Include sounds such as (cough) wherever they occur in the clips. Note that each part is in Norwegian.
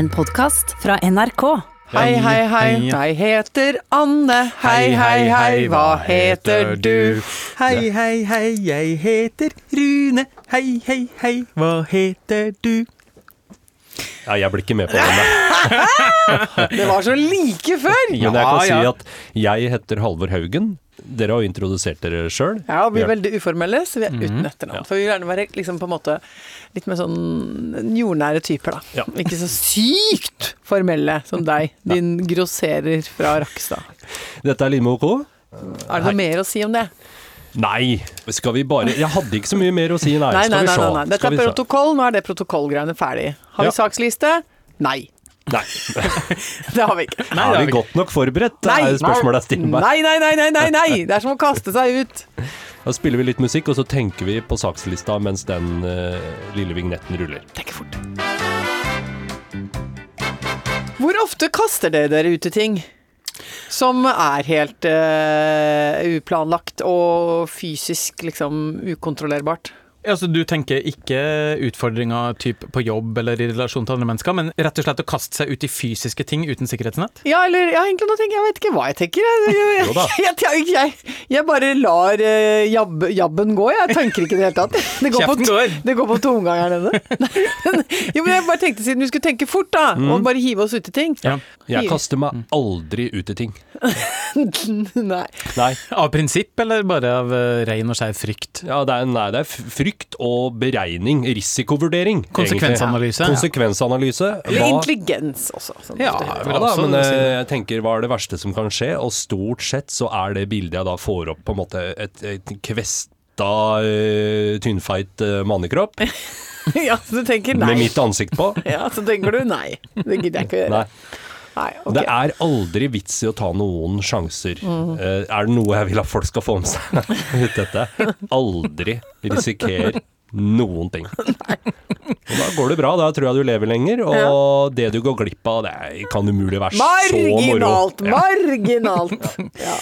En podkast fra NRK. Hei, hei, hei, jeg heter Anne. Hei, hei, hei, hva heter du? Hei, hei, hei, jeg heter Rune. Hei, hei, hei, hva heter du? Ja, jeg blir ikke med på den. (laughs) Det var så like før! Men jeg kan si at jeg heter Halvor Haugen. Dere har jo introdusert dere sjøl. Ja, vi er veldig uformelle, så vi er uten etternavn. Ja. For vi vil gjerne være liksom på en måte litt mer sånn jordnære typer, da. Ja. Ikke så sykt formelle som deg, (laughs) din grosserer fra Rakkestad. Dette er Limo OK. Er det noe mer å si om det? Nei, skal vi bare Jeg hadde ikke så mye mer å si, nei. Nei, nei, nei. se. nei, nei. Dette er protokoll, nå er det protokollgreiene ferdig. Har vi saksliste? Nei. Nei. (laughs) Det har vi ikke. er vi godt nok forberedt? Det er jo spørsmålet jeg stiller meg. Nei, nei, nei, nei, nei, nei! Det er som å kaste seg ut. Da spiller vi litt musikk, og så tenker vi på sakslista mens den uh, lille vignetten ruller. Tenk fort. Hvor ofte kaster dere dere ut i ting som er helt uh, uplanlagt og fysisk liksom ukontrollerbart? Altså, du tenker ikke utfordringer typ på jobb eller i relasjon til andre mennesker, men rett og slett å kaste seg ut i fysiske ting uten sikkerhetsnett? Ja, eller ja, egentlig nå tenker jeg, jeg vet ikke hva jeg tenker. Jeg, jeg, (laughs) (laughs) jeg, jeg, jeg, jeg bare lar uh, jab, jabben gå, jeg tenker ikke i det hele tatt. (laughs) Det går, Kjeften på, går. det går på tomgang her nede. jo, men jeg bare tenkte siden vi skulle tenke fort, da, Mm. og bare hive oss ut i ting. Ja. Jeg kaster meg aldri ut i ting. Nei. Nei. Av prinsipp, eller bare av uh, rein og skjær frykt? Ja, det er, nei, det er f- frykt og beregning. Risikovurdering. egentlig. Konsekvensanalyse. Konsekvensanalyse. Eller Hva- intelligens også. Som Ja, Ja da, også men eh, jeg tenker hva er det verste som kan skje? Og stort sett så er det bildet jeg da får opp på en måte et, et kvesta, uh, tynnfeit eh, mannekropp (laughs) ja, så du tenker nei. med mitt ansikt på. (laughs) Ja, så tenker du nei. Det gidder jeg ikke å gjøre. Nei. Nei, okay. Det er aldri vits i å ta noen sjanser. Eh, er det noe jeg vil at folk skal få med seg (laughs) ut dette? Aldri risiker noen ting. (laughs) Og da går det bra, da tror jeg du lever lenger, og det du går glipp av, det kan umulig være så moro. Marginalt! Marginalt! (laughs) Ja.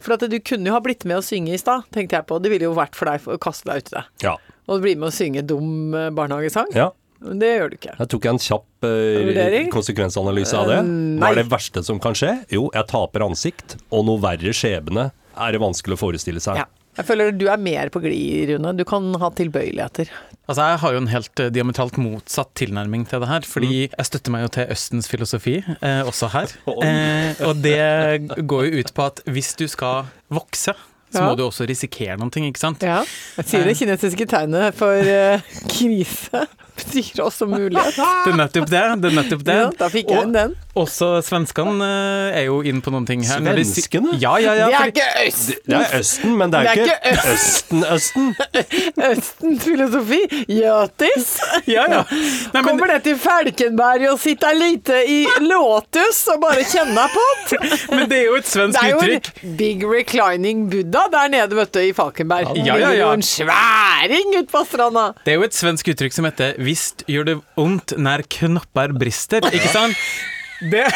For at du kunne jo ha blitt med å synge i stad, tenkte jeg på. Det ville jo vært for deg å kaste deg uti det. Ja. Og bli med å synge dum eh, barnehagesang. ja. Det gjør du ikke. Jeg tok en kjapp uh, konsekvensanalyse av det. Eh, Hva er det verste som kan skje? Jo, jeg taper ansikt, og noe verre skjebne er det vanskelig å forestille seg. Ja. Jeg føler du er mer på glid, Rune. Du kan ha tilbøyeligheter. Altså, jeg har jo en helt uh, diametralt motsatt tilnærming til det her, fordi Mm. jeg støtter meg jo til Østens filosofi, eh, også her. (laughs) Eh, og det går jo ut på at hvis du skal vokse, så Ja. må du også risikere noen ting, ikke sant? Ja. Jeg sier det kinesiske tegnet for uh, krise betyr også mulighet. (laughs) Det er nettopp det. det, er nettopp det. Ja, da fikk jeg inn den. Også svenskene eh, er jo inn på noen ting her. Svenskene? Ja, ja, ja. Det er fordi- ikke Østen! Det er Østen, men det er, Det er ikke, ikke Østen-Østen. Østens (laughs) filosofi. Gjøtis. (laughs) ja, ja. Nei, men, Kommer det til Falkenberg og sitter lite i Lotus og bare kjenner på det. men det er jo et svensk uttrykk. Det er jo en big reclining Buddha der nede, vet du, i Falkenberg. Ja, ja, Det er jo en sværing ut på stranda. Det er jo et svensk uttrykk som heter 'visst gjør det vondt når knopper brister', ikke sant? Det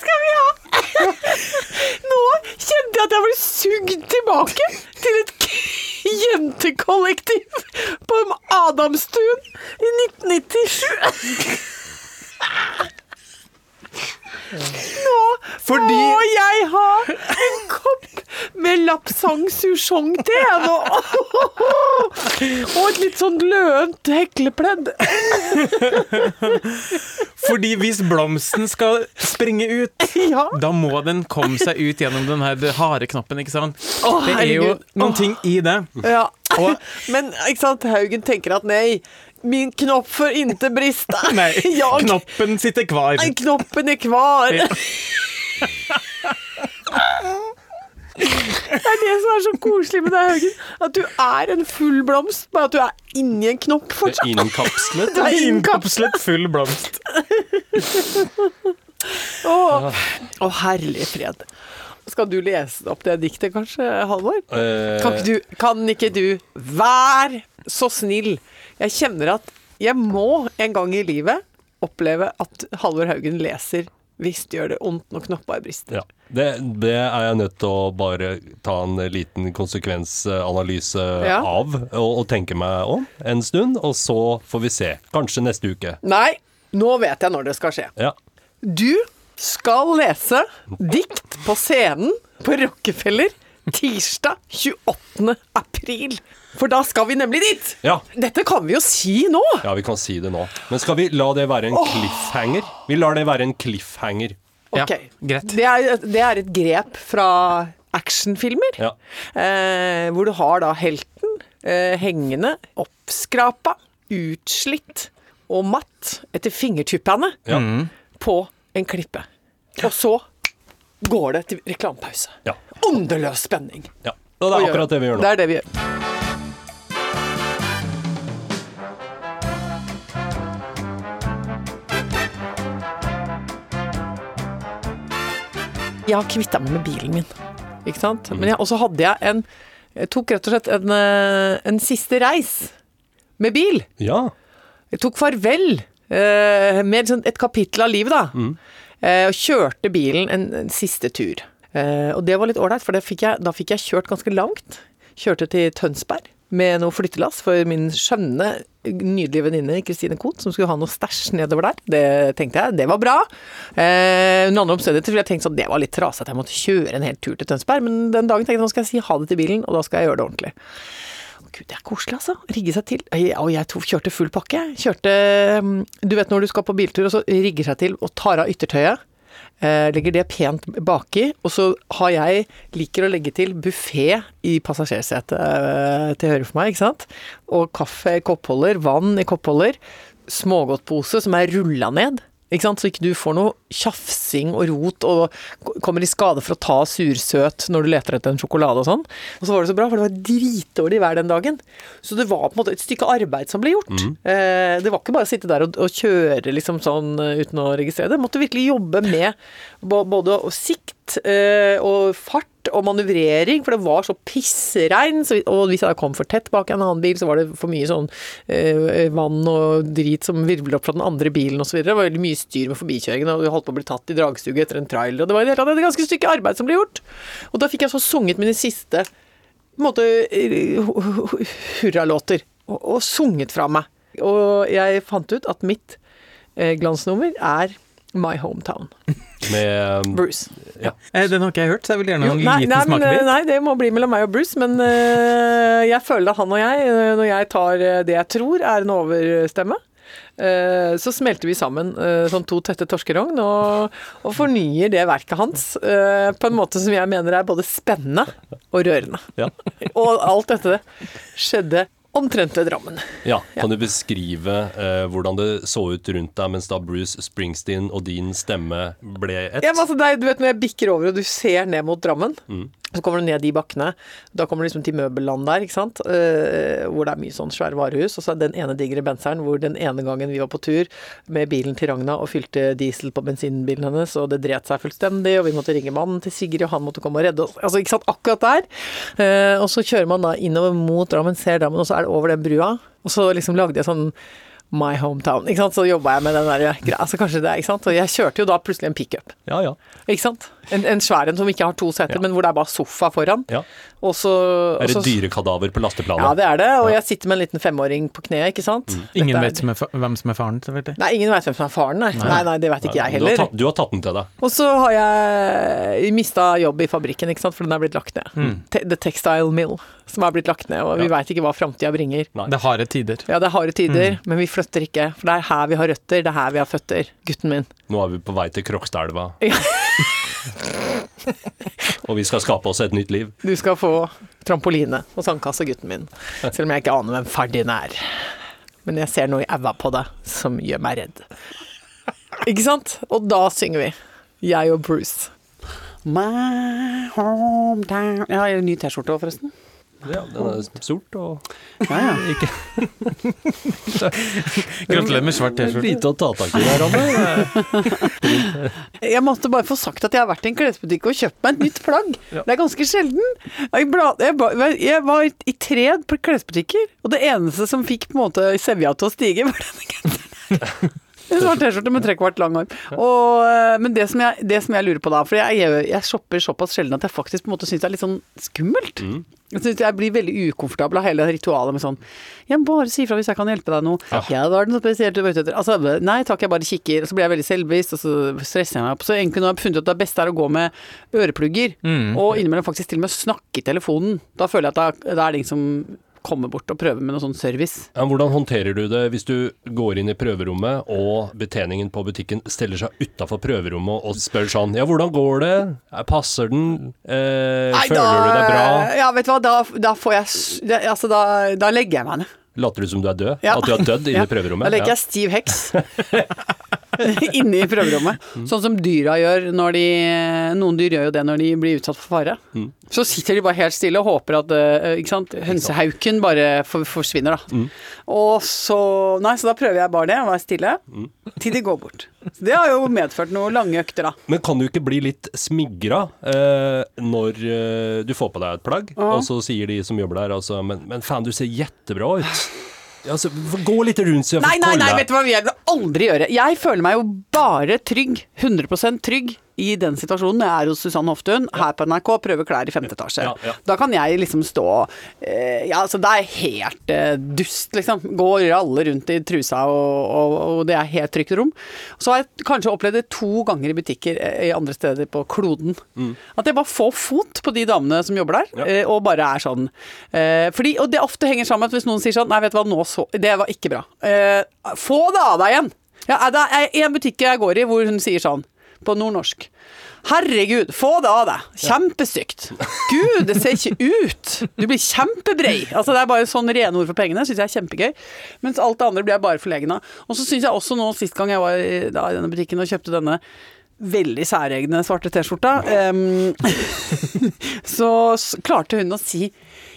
skal vi ha? Nå kjente jeg at jeg ble sugd tilbake til et jentekollektiv på Adamstuen i 1997. Nå Fordi- må jeg ha en kopp med lapsang souchong-te nå. Og et litt sånn løent heklepledd. Fordi hvis blomsten skal springe ut, Ja. da må den komme seg ut gjennom den her harde knappen, ikke sant? Å, det er jo noen ting i det. Ja. Og- Men ikke sant, Haugen tenker at nei, min knopp får inte brista. (laughs) Nei, (laughs) Jag, knoppen sitter kvar. Nei, knoppen er kvar. (laughs) Det er det som er så koselig med deg, Haugen. At du er en full blomst, bare at du er inni en knopp fortsatt. Innkapslet. Du er innkapslet. Full blomst. Å, å, herlig fred. Skal du lese opp det diktet, kanskje, Halvor? Uh, Kan kan ikke du Vær så snill. Jeg kjenner at jeg må en gang i livet oppleve at Halvor Haugen leser hvis det gjør det vondt når knoppa brister. Ja. Det, det er jeg nødt til å bare ta en liten konsekvensanalyse Ja. av, og, og tenke meg om en stund, og så får vi se. Kanskje neste uke. Nei, nå vet jeg når det skal skje. Ja. Du skal lese dikt på scenen på Rockefeller tirsdag 28. april. For da skal vi nemlig dit! Ja. Dette kan vi jo si nå! ja, vi kan si det nå. Men skal vi la det være en cliffhanger? Vi lar det være en cliffhanger. Ja, Ok. greit. Det er, det er et grep fra actionfilmer. Ja. Eh, hvor du har da helten eh, hengende, oppskrapa, utslitt og matt etter fingertuppene Ja. på en klippe. Og så går det til reklamepause. Ja. Åndeløs spenning. ja. Og det er akkurat det vi gjør nå. Det er det vi gjør. Jeg har kvitta meg med bilen min, ikke sant. Men jeg, og så hadde jeg en Jeg tok rett og slett en, eh, en siste reis med bil. Ja. Jeg tok farvel eh, med sånn et kapittel av livet, da. Eh, og kjørte bilen en, en siste tur. Eh, og det var litt ålreit, for det fikk jeg, da fikk jeg kjørt ganske langt. Kjørte til Tønsberg med noe flyttelass for min skjønne, nydelige venninne Kristine Koht, som skulle ha noe stæsj nedover der. Det tenkte jeg, det var bra. Eh, andre omstendigheter ville jeg tenkt sånn, det var litt trasig at jeg måtte kjøre en hel tur til Tønsberg, men den dagen tenkte jeg nå skal jeg si ha det til bilen, og da skal jeg gjøre det ordentlig. Gud, det er koselig, altså. Rigge seg til. Og jeg to kjørte full pakke. Kjørte mm, Du vet når du skal på biltur, og så rigger seg til og tar av yttertøyet. Eh, legger det pent baki, og så har jeg liker å legge til buffé i passasjersetet eh, til høyre for meg, ikke sant. Og kaffe i koppholder, vann i koppholder. Smågodtpose som er rulla ned. Ikke sant? Så ikke du får noe tjafsing og rot og kommer i skade for å ta sursøt når du leter etter en sjokolade og sånn. Og så var det så bra, for det var dritdårlig vær den dagen. Så det var på en måte et stykke arbeid som ble gjort. Eh, det var ikke bare å sitte der og, og kjøre liksom sånn eh, uten å registrere det. Måtte virkelig jobbe med både å sikt eh, og fart og manøvrering, for det var så pissregn. Og hvis jeg kom for tett bak en annen bil, så var det for mye sånn eh, vann og drit som virvlet opp fra den andre bilen osv. Det var veldig mye styr med forbikjøringen, og vi holdt på å bli tatt i dragstuget etter en trailer. Og det var et ganske stykke arbeid som ble gjort. Og da fikk jeg så sunget mine siste på en måte hu- hu- hurralåter, og, og sunget fra meg. Og jeg fant ut at mitt eh, glansnummer er My Hometown. Med Bruce. Ja. Den har ikke jeg hørt, så jeg vil gjerne ha Jo, en nei, liten smakebit. nei, det må bli mellom meg og Bruce, men uh, jeg føler at han og jeg, når jeg tar det jeg tror er en overstemme, så smelter vi sammen som to tette torskerogn og, og fornyer det verket hans på en måte som jeg mener er både spennende og rørende. Ja. (laughs) Og alt dette skjedde omtrent ved Drammen. Ja, kan du beskrive eh, hvordan det så ut rundt deg mens da Bruce Springsteen og din stemme ble ett? Ja, men altså, det du vet når jeg bikker over og du ser ned mot Drammen, Mm. Så kommer du ned de bakkene. Da kommer du liksom til møbelland der, ikke sant. Uh, hvor det er mye sånn svære varehus. Og så er den ene digre benseren hvor den ene gangen vi var på tur med bilen til Ragna og fylte diesel på bensinbilen hennes, og det dret seg fullstendig, og vi måtte ringe mannen til Sigrid, og han måtte komme og redde oss. Altså, ikke sant. Akkurat der. Uh, og så kjører man da innover mot Drammen, ser Drammen, og så er det over den brua. Og så liksom lagde jeg sånn My hometown. ikke sant? Så jobba jeg med den der greia. Altså kanskje det, ikke sant. Og jeg kjørte jo da plutselig en pickup. Ja, ja. Ikke sant? En, en svær en som ikke har to seter, Ja. men hvor det er bare sofa foran. ja. Og så Er det dyrekadaver på lasteplanet? Ja, det er det. Og Ja. jeg sitter med en liten femåring på kneet, ikke sant. Ingen er- vet som er, hvem som er faren, selvfølgelig. Nei, ingen vet hvem som er faren, nei. Nei, nei, det vet ikke jeg Du har, heller. tatt, du har tatt den til deg. Og så har jeg mista jobb i fabrikken, ikke sant, for den er blitt lagt ned. Te- The Textile Mill, som er blitt lagt ned, og vi Ja. veit ikke hva framtida bringer. Nei. Det er harde tider. Ja, det er harde tider, men vi flytter ikke. For det er her vi har røtter, det er her vi har føtter. Gutten min. Nå er vi på vei til Krokstadelva, Ja. (laughs) og vi skal skape oss et nytt liv. Du skal få trampoline og sandkasse, gutten min. Selv om jeg ikke aner hvem far din er. Men jeg ser noe i aua på deg som gjør meg redd. Ikke sant? Og da synger vi. Jeg og Bruce. My hometown Jeg har en ny T-skjorte òg, forresten. Ja, den er sort og Ja, ja. (laughs) ikke (laughs) Gratulerer med svart T-skjorte. lite å ta tak i der, Anne. (laughs) Jeg måtte bare få sagt at jeg har vært i en klesbutikk og kjøpt meg et nytt plagg. Det er ganske sjelden. Jeg, bla, jeg, jeg var i tre klesbutikker, og det eneste som fikk på en måte sevja til å stige, var denne genseren. En svart T-skjorte med trekvart lang arm. Og, eh, men det som, jeg, det som jeg lurer på da, for jeg, jeg, jeg shopper såpass sjelden at jeg faktisk på en måte syns det er litt sånn skummelt. Jeg synes jeg blir veldig ukomfortabel av hele ritualet med sånn Ja, bare si ifra hvis jeg kan hjelpe deg noe. Ja, da er det noe spesielt du var ute etter. Altså, nei takk, jeg bare kikker. Og så blir jeg veldig selvbevisst, og så stresser jeg meg opp. Så egentlig nå har jeg funnet ut at det beste er å gå med øreplugger, og innimellom faktisk til og med snakke i telefonen. Da føler jeg at da, da er det ingen som kommer bort og prøve med noe sånn service. Ja, hvordan håndterer du det hvis du går inn i prøverommet, og betjeningen på butikken stiller seg utafor prøverommet og spør sånn Ja, hvordan går det? Passer den? Eh, Nei, føler du deg bra? Ja, vet du hva, da, da får jeg da, Altså, da, da legger jeg meg ned. Later du som du er død? Ja. At du har dødd inne (laughs) Ja. i prøverommet? Da legger jeg stiv heks (laughs) (laughs) inne i prøverommet. Sånn som dyra gjør når de Noen dyr gjør jo det når de blir utsatt for fare. Så sitter de bare helt stille og håper at eh, ikke sant, hønsehauken bare for, forsvinner, da. Og så Nei, så da prøver jeg bare det, å være stille, til de går bort. Så det har jo medført noen lange økter, da. Men kan du ikke bli litt smigra eh, når eh, du får på deg et plagg, og så sier de som jobber der altså Men, men faen, du ser jettebra ut. Altså, gå litt rundt så jeg får nei, nei, nei, vet du hva vi vil aldri gjøre. Jeg føler meg jo bare trygg, 100% trygg, i den situasjonen. Jeg er hos Susanne Hoftun her på NRK, prøver klær i femte etasje. Ja, ja. Da kan jeg liksom stå eh, Ja, altså det er helt eh, dust, liksom. Gå og ralle rundt i trusa, og, og, og det er helt trygt rom. Så har jeg kanskje opplevd det to ganger i butikker eh, i andre steder på kloden. At jeg bare får fot på de damene som jobber der, Ja. eh, og bare er sånn. Eh, fordi, og det ofte henger sammen at hvis noen sier sånn Nei, vet du hva, nå så Det var ikke bra. Eh, få det av deg igjen! Ja, det er en butikk jeg går i hvor hun sier sånn, på nordnorsk. Herregud, få det av deg. Kjempestygt. Gud, det ser ikke ut. Du blir kjempebrei. Altså, det er bare sånn rene ord for pengene. Syns jeg er kjempegøy. Mens alt det andre blir jeg bare forlegen av. Og så syns jeg også nå, sist gang jeg var i, da, i denne butikken og kjøpte denne veldig særegne svarte T-skjorta, um, (laughs) så klarte hun å si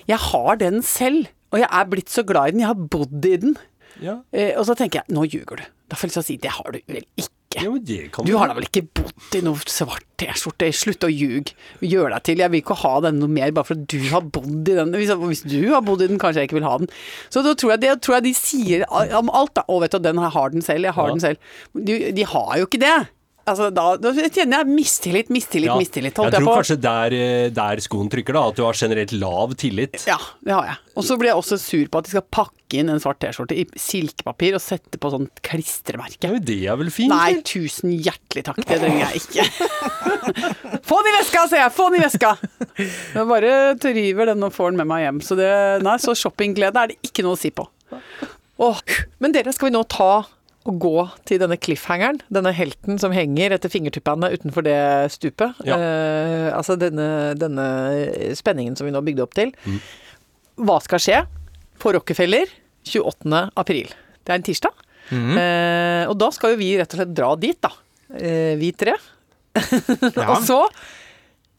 'jeg har den selv', og jeg er blitt så glad i den, jeg har bodd i den. Ja. Eh, og så tenker jeg 'nå ljuger du'. Da får jeg lyst til å si 'det har du vel ikke'. Ja, det kan Du har da vel ikke bodd i noe svart T-skjorte? Slutt å ljuge. Gjør deg til. Jeg vil ikke ha den noe mer bare fordi du har bodd i den. Hvis, du har bodd i den, kanskje jeg ikke vil ha den. Så da tror jeg, det tror jeg de sier om alt, da. Å, vet du, den har den selv. Jeg har Ja. den selv. De, de har jo ikke det. Altså, da, da kjenner jeg mistillit, mistillit, Ja. mistillit. Jeg Holdt jeg, tror på. kanskje der, eh, der skoen trykker, da. At du har generelt lav tillit. Ja, det har jeg. Og så blir jeg også sur på at de skal pakke inn en svart T-skjorte i silkepapir og sette på sånn klistremerke. Ja, det er vel fint? Nei, tusen hjertelig takk. Det trenger jeg ikke. (laughs) Få den i veska, sier jeg! Få den i veska! Jeg bare driver den og får den med meg hjem. Så, det, nei, så shoppingglede er det ikke noe å si på. Åh, men dere, skal vi nå ta og gå til denne cliffhangeren? Denne helten som henger etter fingertuppene utenfor det stupet? Ja. Eh, altså denne, denne spenningen som vi nå bygde opp til. Mm. Hva skal skje på Rockefeller 28. april? Det er en tirsdag. Mm. Eh, og da skal jo vi rett og slett dra dit, da. Eh, vi tre. (laughs) Ja. Og så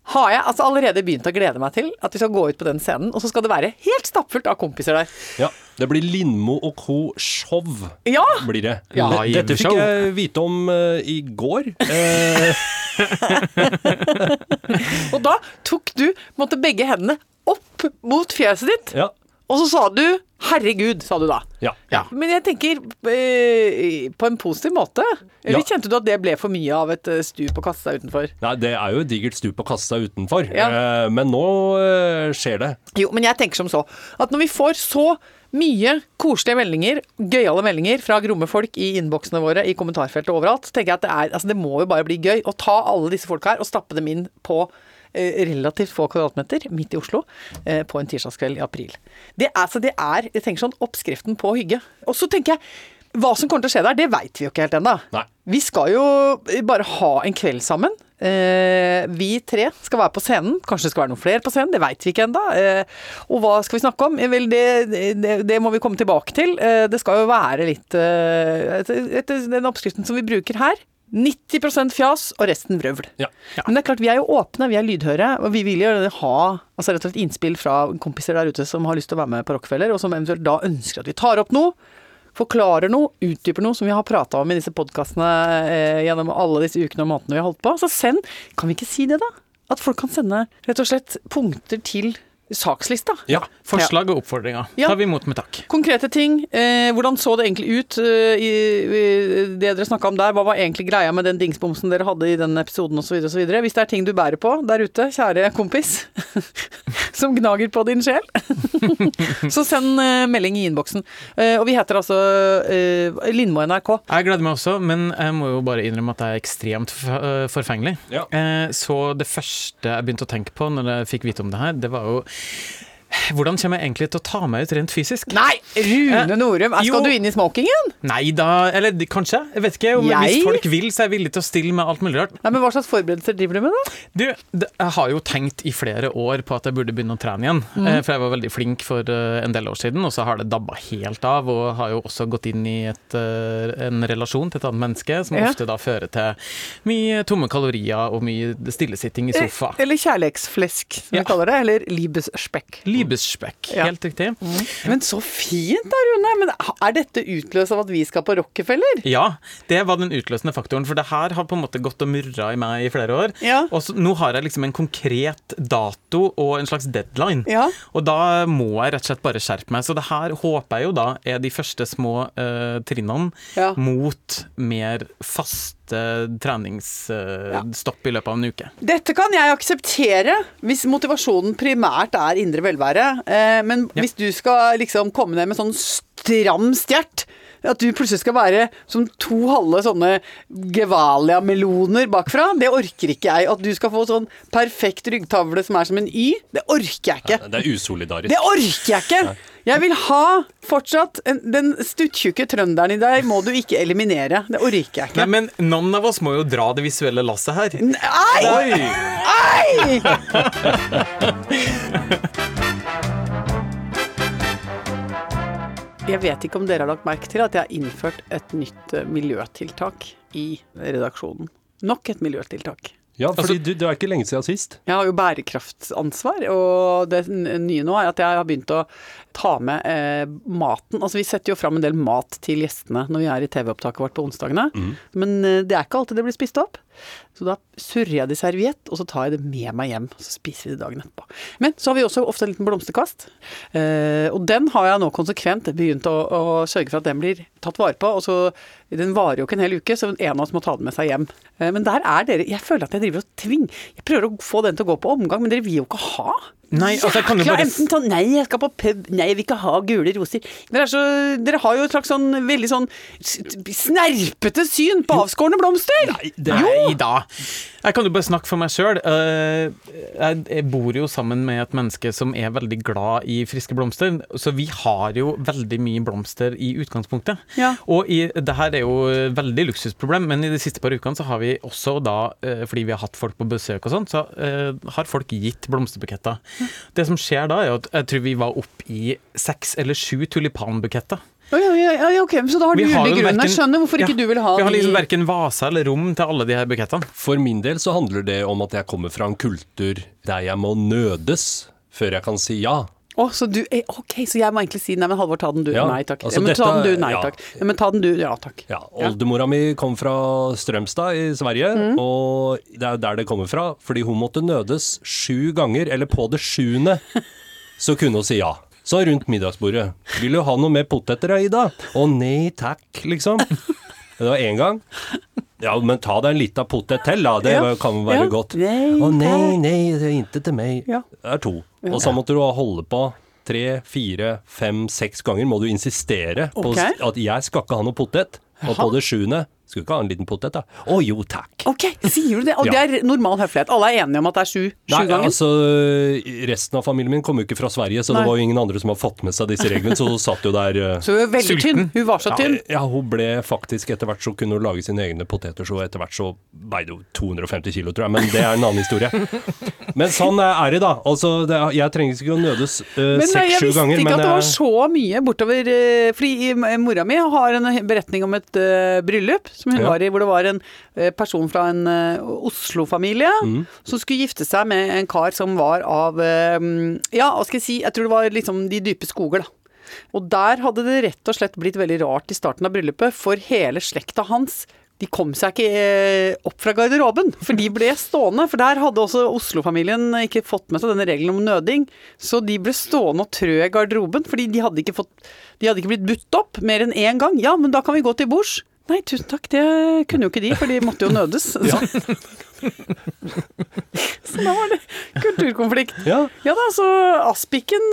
har jeg altså allerede begynt å glede meg til at vi skal gå ut på den scenen, og så skal det være helt stappfullt av kompiser der. Ja, det blir Lindmo og co. show. Ja! Blir det. Ja, Det- Dette fikk jeg vite om uh, i går. Eh, (laughs) Og da tok du måtte begge hendene opp mot fjeset ditt, ja. Og så sa du 'herregud', sa du da. Ja. Ja. Men jeg tenker eh, på en positiv måte. Eller Ja. kjente du at det ble for mye av et eh, stup å kaste seg utenfor? Nei, det er jo et digert stup å kaste seg utenfor. Ja. Eh, men nå eh, skjer det. Jo, men jeg tenker som så at når vi får så mye koselige meldinger, gøyale meldinger fra gromme folk i innboksene våre, i kommentarfeltet overalt, så tenker jeg at det er Altså, det må jo bare bli gøy å ta alle disse folka her og stappe dem inn på relativt få kvadratmeter midt i Oslo eh, på en tirsdagskveld i april. Det er, så det er jeg tenker sånn, oppskriften på hygge. Og så tenker jeg hva som kommer til å skje der, det veit vi jo ikke helt ennå. Vi skal jo bare ha en kveld sammen. Eh, vi tre skal være på scenen. Kanskje det skal være noen flere på scenen, det veit vi ikke ennå. Eh, og hva skal vi snakke om? Eh, Vel, det, det, det må vi komme tilbake til. Eh, det skal jo være litt eh, den oppskriften som vi bruker her. 90% fjas og resten vrøvl. Ja. Men det er klart, vi er jo åpne, vi er lydhøre, og vi vil jo ha altså rett og slett innspill fra kompiser der ute som har lyst til å være med på Rockefeller, og som eventuelt da ønsker at vi tar opp noe, forklarer noe, utdyper noe som vi har prata om i disse podkastene eh, gjennom alle disse ukene og månedene vi har holdt på. Så send, kan vi ikke si det, da? At folk kan sende rett og slett punkter til sakslista. Ja. Forslag og oppfordringer Ja. tar vi imot med takk. Konkrete ting. Eh, hvordan så det egentlig ut eh, i, i det dere snakka om der? Hva var egentlig greia med den dingsbomsen dere hadde i den episoden osv. osv.? Hvis det er ting du bærer på der ute, kjære kompis, (laughs) som gnager på din sjel, (laughs) så send eh, melding i innboksen. Eh, og vi heter altså eh, Lindmo NRK. Jeg gleder meg også, men jeg må jo bare innrømme at jeg er ekstremt forfengelig. Ja. Eh, Så det første jeg begynte å tenke på når jeg fikk vite om det her, det var jo hvordan kommer jeg egentlig til å ta meg ut rent fysisk? Nei, Rune Norum! jo. Skal du inn i smokingen? Nei da, eller kanskje, jeg vet ikke. Jeg? hvis folk vil, så er jeg villig til å stille med alt mulig rart. Nei, men Hva slags forberedelser driver du med, da? Du, jeg har jo tenkt i flere år på at jeg burde begynne å trene igjen. Mm. For jeg var veldig flink for eh, en del år siden, og så har det dabba helt av. Og har jo også gått inn i et, eh, en relasjon til et annet menneske, som Ja. ofte da fører til mye tomme kalorier og mye stillesitting i sofa. Eh, Eller kjærleksflesk, som Ja. vi kaller det. Eller liebesspekk. Liebesspekk, Ja. helt riktig. Men så fint da, Rune! Men er dette utløst av at vi skal på Rockefeller? Ja, det var den utløsende faktoren, for det her har på en måte gått og murra i meg i flere år. Ja. Og så, nå har jeg liksom en konkret dato og en slags deadline. Ja. Og da må jeg rett og slett bare skjerpe meg. Så det her håper jeg jo da er de første små uh, trinnene Ja. mot mer faste treningsstopp i løpet av en uke. Dette kan jeg akseptere hvis motivasjonen primært er indre velvære. Eh, men Ja. hvis du skal liksom komme ned med sånn stram stjert at du plutselig skal være som to halve sånne Gevalia-meloner bakfra, det orker ikke jeg. At du skal få sånn perfekt ryggtavle som er som en Y, det orker jeg ikke. Det er usolidarisk. Det orker jeg ikke! Jeg vil ha fortsatt en, Den stuttjukke trønderen i deg må du ikke eliminere. Det orker jeg Nei, ikke. men noen av oss må jo dra det visuelle lasset her. Nei! Nei! Jeg vet ikke om dere har lagt merke til at jeg har innført et nytt eh, miljøtiltak i redaksjonen. Nok et miljøtiltak. Ja, Altså- du, det er ikke lenge siden sist. Jeg har jo bærekraftsansvar, og det nye nå er at jeg har begynt å ta med eh, maten. Altså vi setter jo fram en del mat til gjestene når vi er i TV-opptaket vårt på onsdagene. Men eh, det er ikke alltid det blir spist opp. Så da surrer jeg det i serviett, og så tar jeg det med meg hjem. Så spiser vi det dagen etterpå. Men så har vi også ofte en liten blomsterkvast. Eh, og den har jeg nå konsekvent begynt å, å sørge for at den blir tatt vare på. Og så, den varer jo ikke en hel uke, så en av oss må ta den med seg hjem. Eh, men der er dere Jeg føler at jeg driver og tving. Jeg prøver å få den til å gå på omgang, men dere vil jo ikke ha. Nei, altså, kan du bare- enten sånn Nei, jeg skal på pub. Nei, jeg vil ikke ha gule roser. Dere, er så, dere har jo et slags sånn veldig sånn snerpete syn på avskårne blomster. Nei da. Jeg kan jo bare snakke for meg sjøl. Jeg jeg bor jo sammen med et menneske som er veldig glad i friske blomster, så vi har jo veldig mye blomster i utgangspunktet. Ja. Og i, det her er jo veldig luksusproblem, men i de siste par ukene så har vi også da, eh, fordi vi har hatt folk på besøk og sånn, så eh, har folk gitt blomsterbuketter. Det som skjer da, er at jeg tror vi var opp i seks eller sju tulipanbuketter. Ja, ja, oi, ok, Så da har du Vi har jo begrunnet. hverken- Jeg skjønner hvorfor ikke Ja, du vil ha Vi har liksom verken vase eller rom til alle de her bukettene. For min del så handler det om at jeg kommer fra en kultur der jeg må nødes før jeg kan si ja. Å, så du eh, Ok, så jeg må egentlig si nei, men Halvor, ta den du. Ja, nei takk. altså men ta den du. Nei ja. takk. Men ta den du. Ja takk. Ja, Oldemora mi kom fra Strømstad i Sverige, Mm. og det er der det kommer fra. Fordi hun måtte nødes sju ganger, eller på det sjuende, så kunne hun si ja. Så rundt middagsbordet. 'Vil du ha noe mer poteter, Ida?' 'Å nei takk', liksom. Det var én gang. Ja, men ta deg en liten potet til, da. Det Ja. kan være godt. Nei, Å nei, nei, det er ikke til meg. Det er to. Og så måtte du holde på tre, fire, fem, seks ganger må du insistere på okay. at jeg skal ikke ha noe potet. Og på det sjuende skulle ikke ha en liten potet, da. Å jo, takk. Ok, sier du det? Og Ja. det er normal høflighet. Alle er enige om at det er sju, sju ganger? altså Resten av familien min kommer jo ikke fra Sverige, så Nei. det var jo ingen andre som har fått med seg disse reglene, så hun satt jo der uh, Så hun var veldig Sulten. tynn. Hun var så tynn. ja, hun ble faktisk Etter hvert så kunne hun lage sine egne poteter, så etter hvert så veide hun 250 kilo, tror jeg. Men det er en annen historie. Men sånn er det, da. Altså, det, er- jeg trenger ikke å nødes seks-sju uh, ganger. Men jeg visste ikke at det var jeg- så mye bortover uh, Fordi eh, mora mi har en beretning om et eh, bryllup som hun Ja. var i, hvor det var en eh, person fra en eh, Oslo-familie Mm. som skulle gifte seg med en kar som var av eh, Ja, hva skal jeg si, jeg tror det var liksom de dype skoger, da. Og der hadde det rett og slett blitt veldig rart i starten av bryllupet, for hele slekta hans de kom seg ikke opp fra garderoben, for de ble stående. For der hadde også Oslo-familien ikke fått med seg denne regelen om nøding. Så de ble stående og trø i garderoben, fordi de hadde ikke, fått, de hadde ikke blitt budt opp mer enn én gang. Ja, men da kan vi gå til bords. Nei, tusen takk, det kunne jo ikke de, for de måtte jo nødes. (laughs) (laughs) Så da var det kulturkonflikt. Ja. Ja da, så Aspiken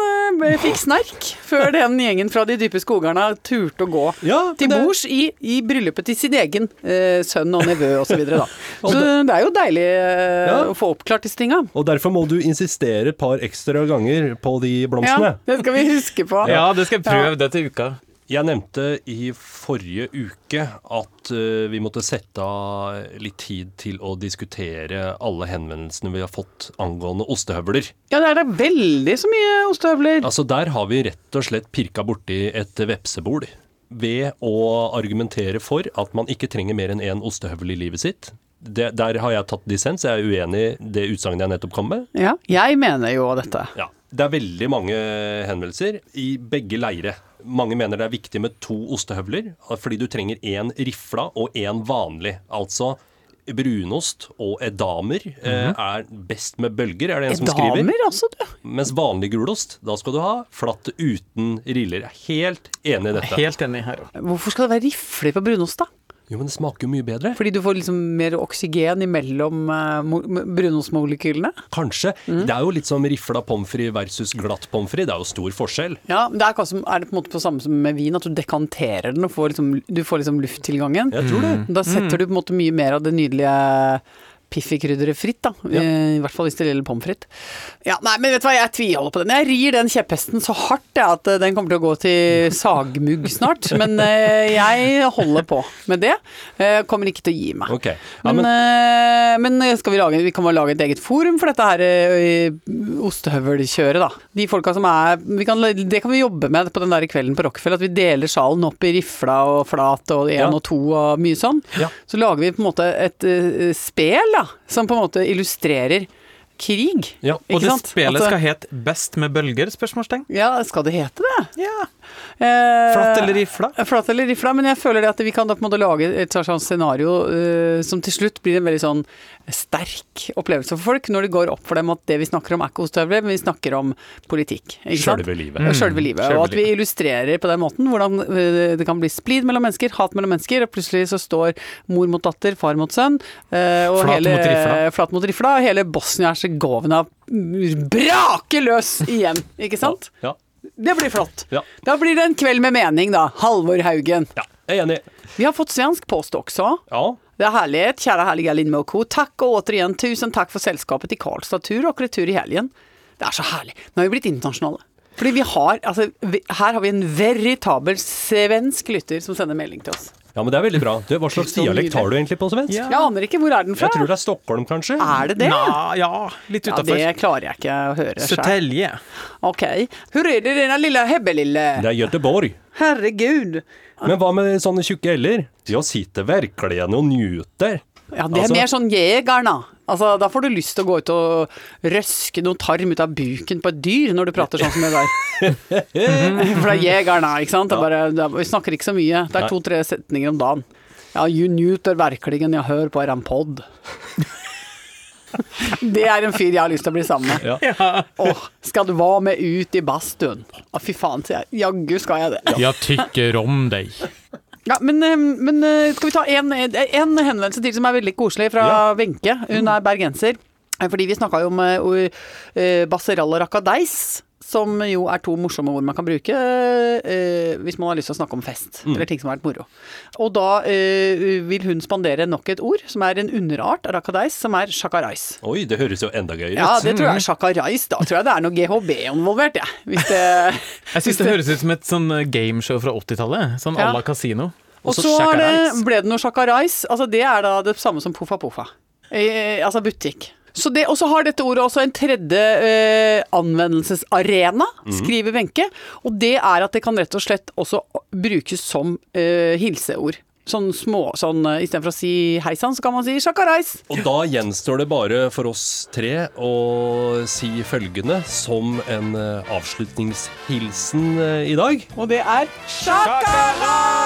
eh, fikk snerk før den gjengen fra de dype skogerne turte å gå Ja, til det- bords i, i bryllupet til sin egen eh, sønn og nevø osv. Så, (laughs) så det er jo deilig eh, Ja. å få oppklart disse tinga. Og derfor må du insistere et par ekstra ganger på de blomstene. Ja, det skal vi huske på. Ja, det skal jeg prøve det til uka. Jeg nevnte i forrige uke at eh, vi måtte sette av litt tid til å diskutere alle henvendelsene vi har fått angående ostehøvler. Ja, det er da veldig så mye ostehøvler. Altså Der har vi rett og slett pirka borti et vepsebol ved å argumentere for at man ikke trenger mer enn én ostehøvel i livet sitt. Det, der har jeg tatt dissens. Jeg er uenig i det utsagnet jeg nettopp kom med. Ja, jeg mener jo dette. Ja, Det er veldig mange henvendelser i begge leire. Mange mener det er viktig med to ostehøvler, fordi du trenger én rifla og én vanlig. Altså brunost og edamer eh, er best med bølger, er det en som skriver. Edamer, altså, du. Mens vanlig gulost, da skal du ha flatt uten riller. Jeg er helt enig i dette. Helt enig her òg. Hvorfor skal det være rifler på brunost, da? Jo, men det smaker jo mye bedre. Fordi du får liksom mer oksygen imellom uh, brunostmolekylene? Kanskje. Mm. Det er jo litt som rifla pommes frites versus glatt pommes frites. Det er jo stor forskjell. Ja, det er, som, er det på en måte på samme som med vin, at du dekanterer den og får liksom, du får liksom lufttilgangen. Jeg tror det. Da setter du på en måte mye mer av det nydelige Piffi-krydderet fritt, da. Ja. Eh, I hvert fall hvis det gjelder pommes frites. Ja, nei, men vet du hva, jeg tviholder på den. Jeg rir den kjepphesten så hardt jeg, at eh, den kommer til å gå til sagmugg snart. (laughs) Men eh, jeg holder på med det. Eh, kommer ikke til å gi meg. Okay. Ja, Men, men, men skal vi lage Vi kan vel lage et eget forum for dette her eh, ostehøvelkjøret, da. De folka som er vi kan, Det kan vi jobbe med på den der kvelden på Rockefeller. At vi deler salen opp i rifla og flat og én Ja. og to og mye sånn. Så lager vi på en måte et uh, spel da, som på en måte illustrerer krig. ja. Og Ikke det sant? spelet Altså- skal hete 'Best med bølger?' spørsmålstegn. Ja, skal det hete det? Ja. Eh, Flatt eller rifla? Flatt eller rifla, men jeg føler det at vi kan da på en måte lage et sånt scenario eh, som til slutt blir en veldig sånn sterk opplevelse for folk, når det går opp for dem at det vi snakker om er ikke ostehøvler, men vi snakker om politikk. Ikke sant? Sjølve livet. Mm. Sjølve livet. Sjølve Og at vi illustrerer på den måten hvordan eh, det kan bli splid mellom mennesker, hat mellom mennesker, og plutselig så står mor mot datter, far mot sønn, eh, og Flat hele, mot rifla. flat mot rifla, og hele Bosnia-Hercegovina braker løs igjen, ikke sant? Ja. Det blir flott. Ja. Da blir det en kveld med mening, da. Halvor Haugen. ja. Jeg er enig. Vi har fått svensk post også. Ja. Det er härligt, kjære herlige Lindmo och Co. og åter återigen tusen takk for selskapet i Karlstad tur og retur i helgen. Det er så herlig. Nå har vi blitt internasjonale. Fordi vi har, altså, vi, her har vi en veritabel svensk lytter som sender melding til oss. Ja, men det er veldig bra. Du, hva slags dialekt har du egentlig på svensk? Ja. Jeg aner ikke, hvor er den fra? Jeg tror det er Stockholm, kanskje? Er det det? Nå, ja, litt Ja, det klarer jeg ikke å høre. Södertälje. Ok. Hvor er det denne lille hebbelille? Det er Göteborg. Herregud. Men hva med sånne tjukke l-er? Jeg sitter virkelig og nyter. Ja, det er Altså- mer sånn jegerna. Altså, da får du lyst til å gå ut og røske noen tarm ut av buken på et dyr når du prater sånn som det der. (laughs) For det er jegerna, ikke sant? Det er bare, det er, vi snakker ikke så mye. Det er to-tre setninger om dagen. Ja, you newter verklingen jeg hører på podd. (laughs) Det er en fyr jeg har lyst til å bli sammen med. Ja. Åh, skal du være med ut i badstuen? Å, fy faen, sier jeg. Jaggu skal jeg det. Jeg tykker om deg. Ja, men, eh, men eh, skal vi ta en, en henvendelse til som er veldig koselig, fra Ja. Hun er bergenser. Eh, Fordi vi snakka jo om uh, eh, Basseral og Rakadeis, som jo er to morsomme ord man kan bruke eh, hvis man har lyst til å snakke om fest, eller ting som har vært moro. Og da eh, vil hun spandere nok et ord, som er en underart av Rakadeis, som er shakarais. Oi, det høres jo enda gøyere Ja, det tror jeg er shakarais. Da tror jeg det er noe GHB involvert, jeg. Hvis det (laughs) Jeg syns det høres ut som et sånn eh, gameshow fra 80-tallet. Sånn Ja. à la Casino. Og så ble det noe shakarais. Altså det er da det samme som poffa poffa. Eh, altså butikk. Så det, og så har dette ordet også en tredje eh, anvendelsesarena, skriver Wenche. Og det er at det kan rett og slett også brukes som eh, hilseord. Sånn små sånn eh, Istedenfor å si hei sann, så kan man si shakarais. Og da gjenstår det bare for oss tre å si følgende som en eh, avslutningshilsen eh, i dag. Og det er shakarais!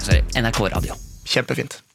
sorry. NRK Radio. Kjempefint.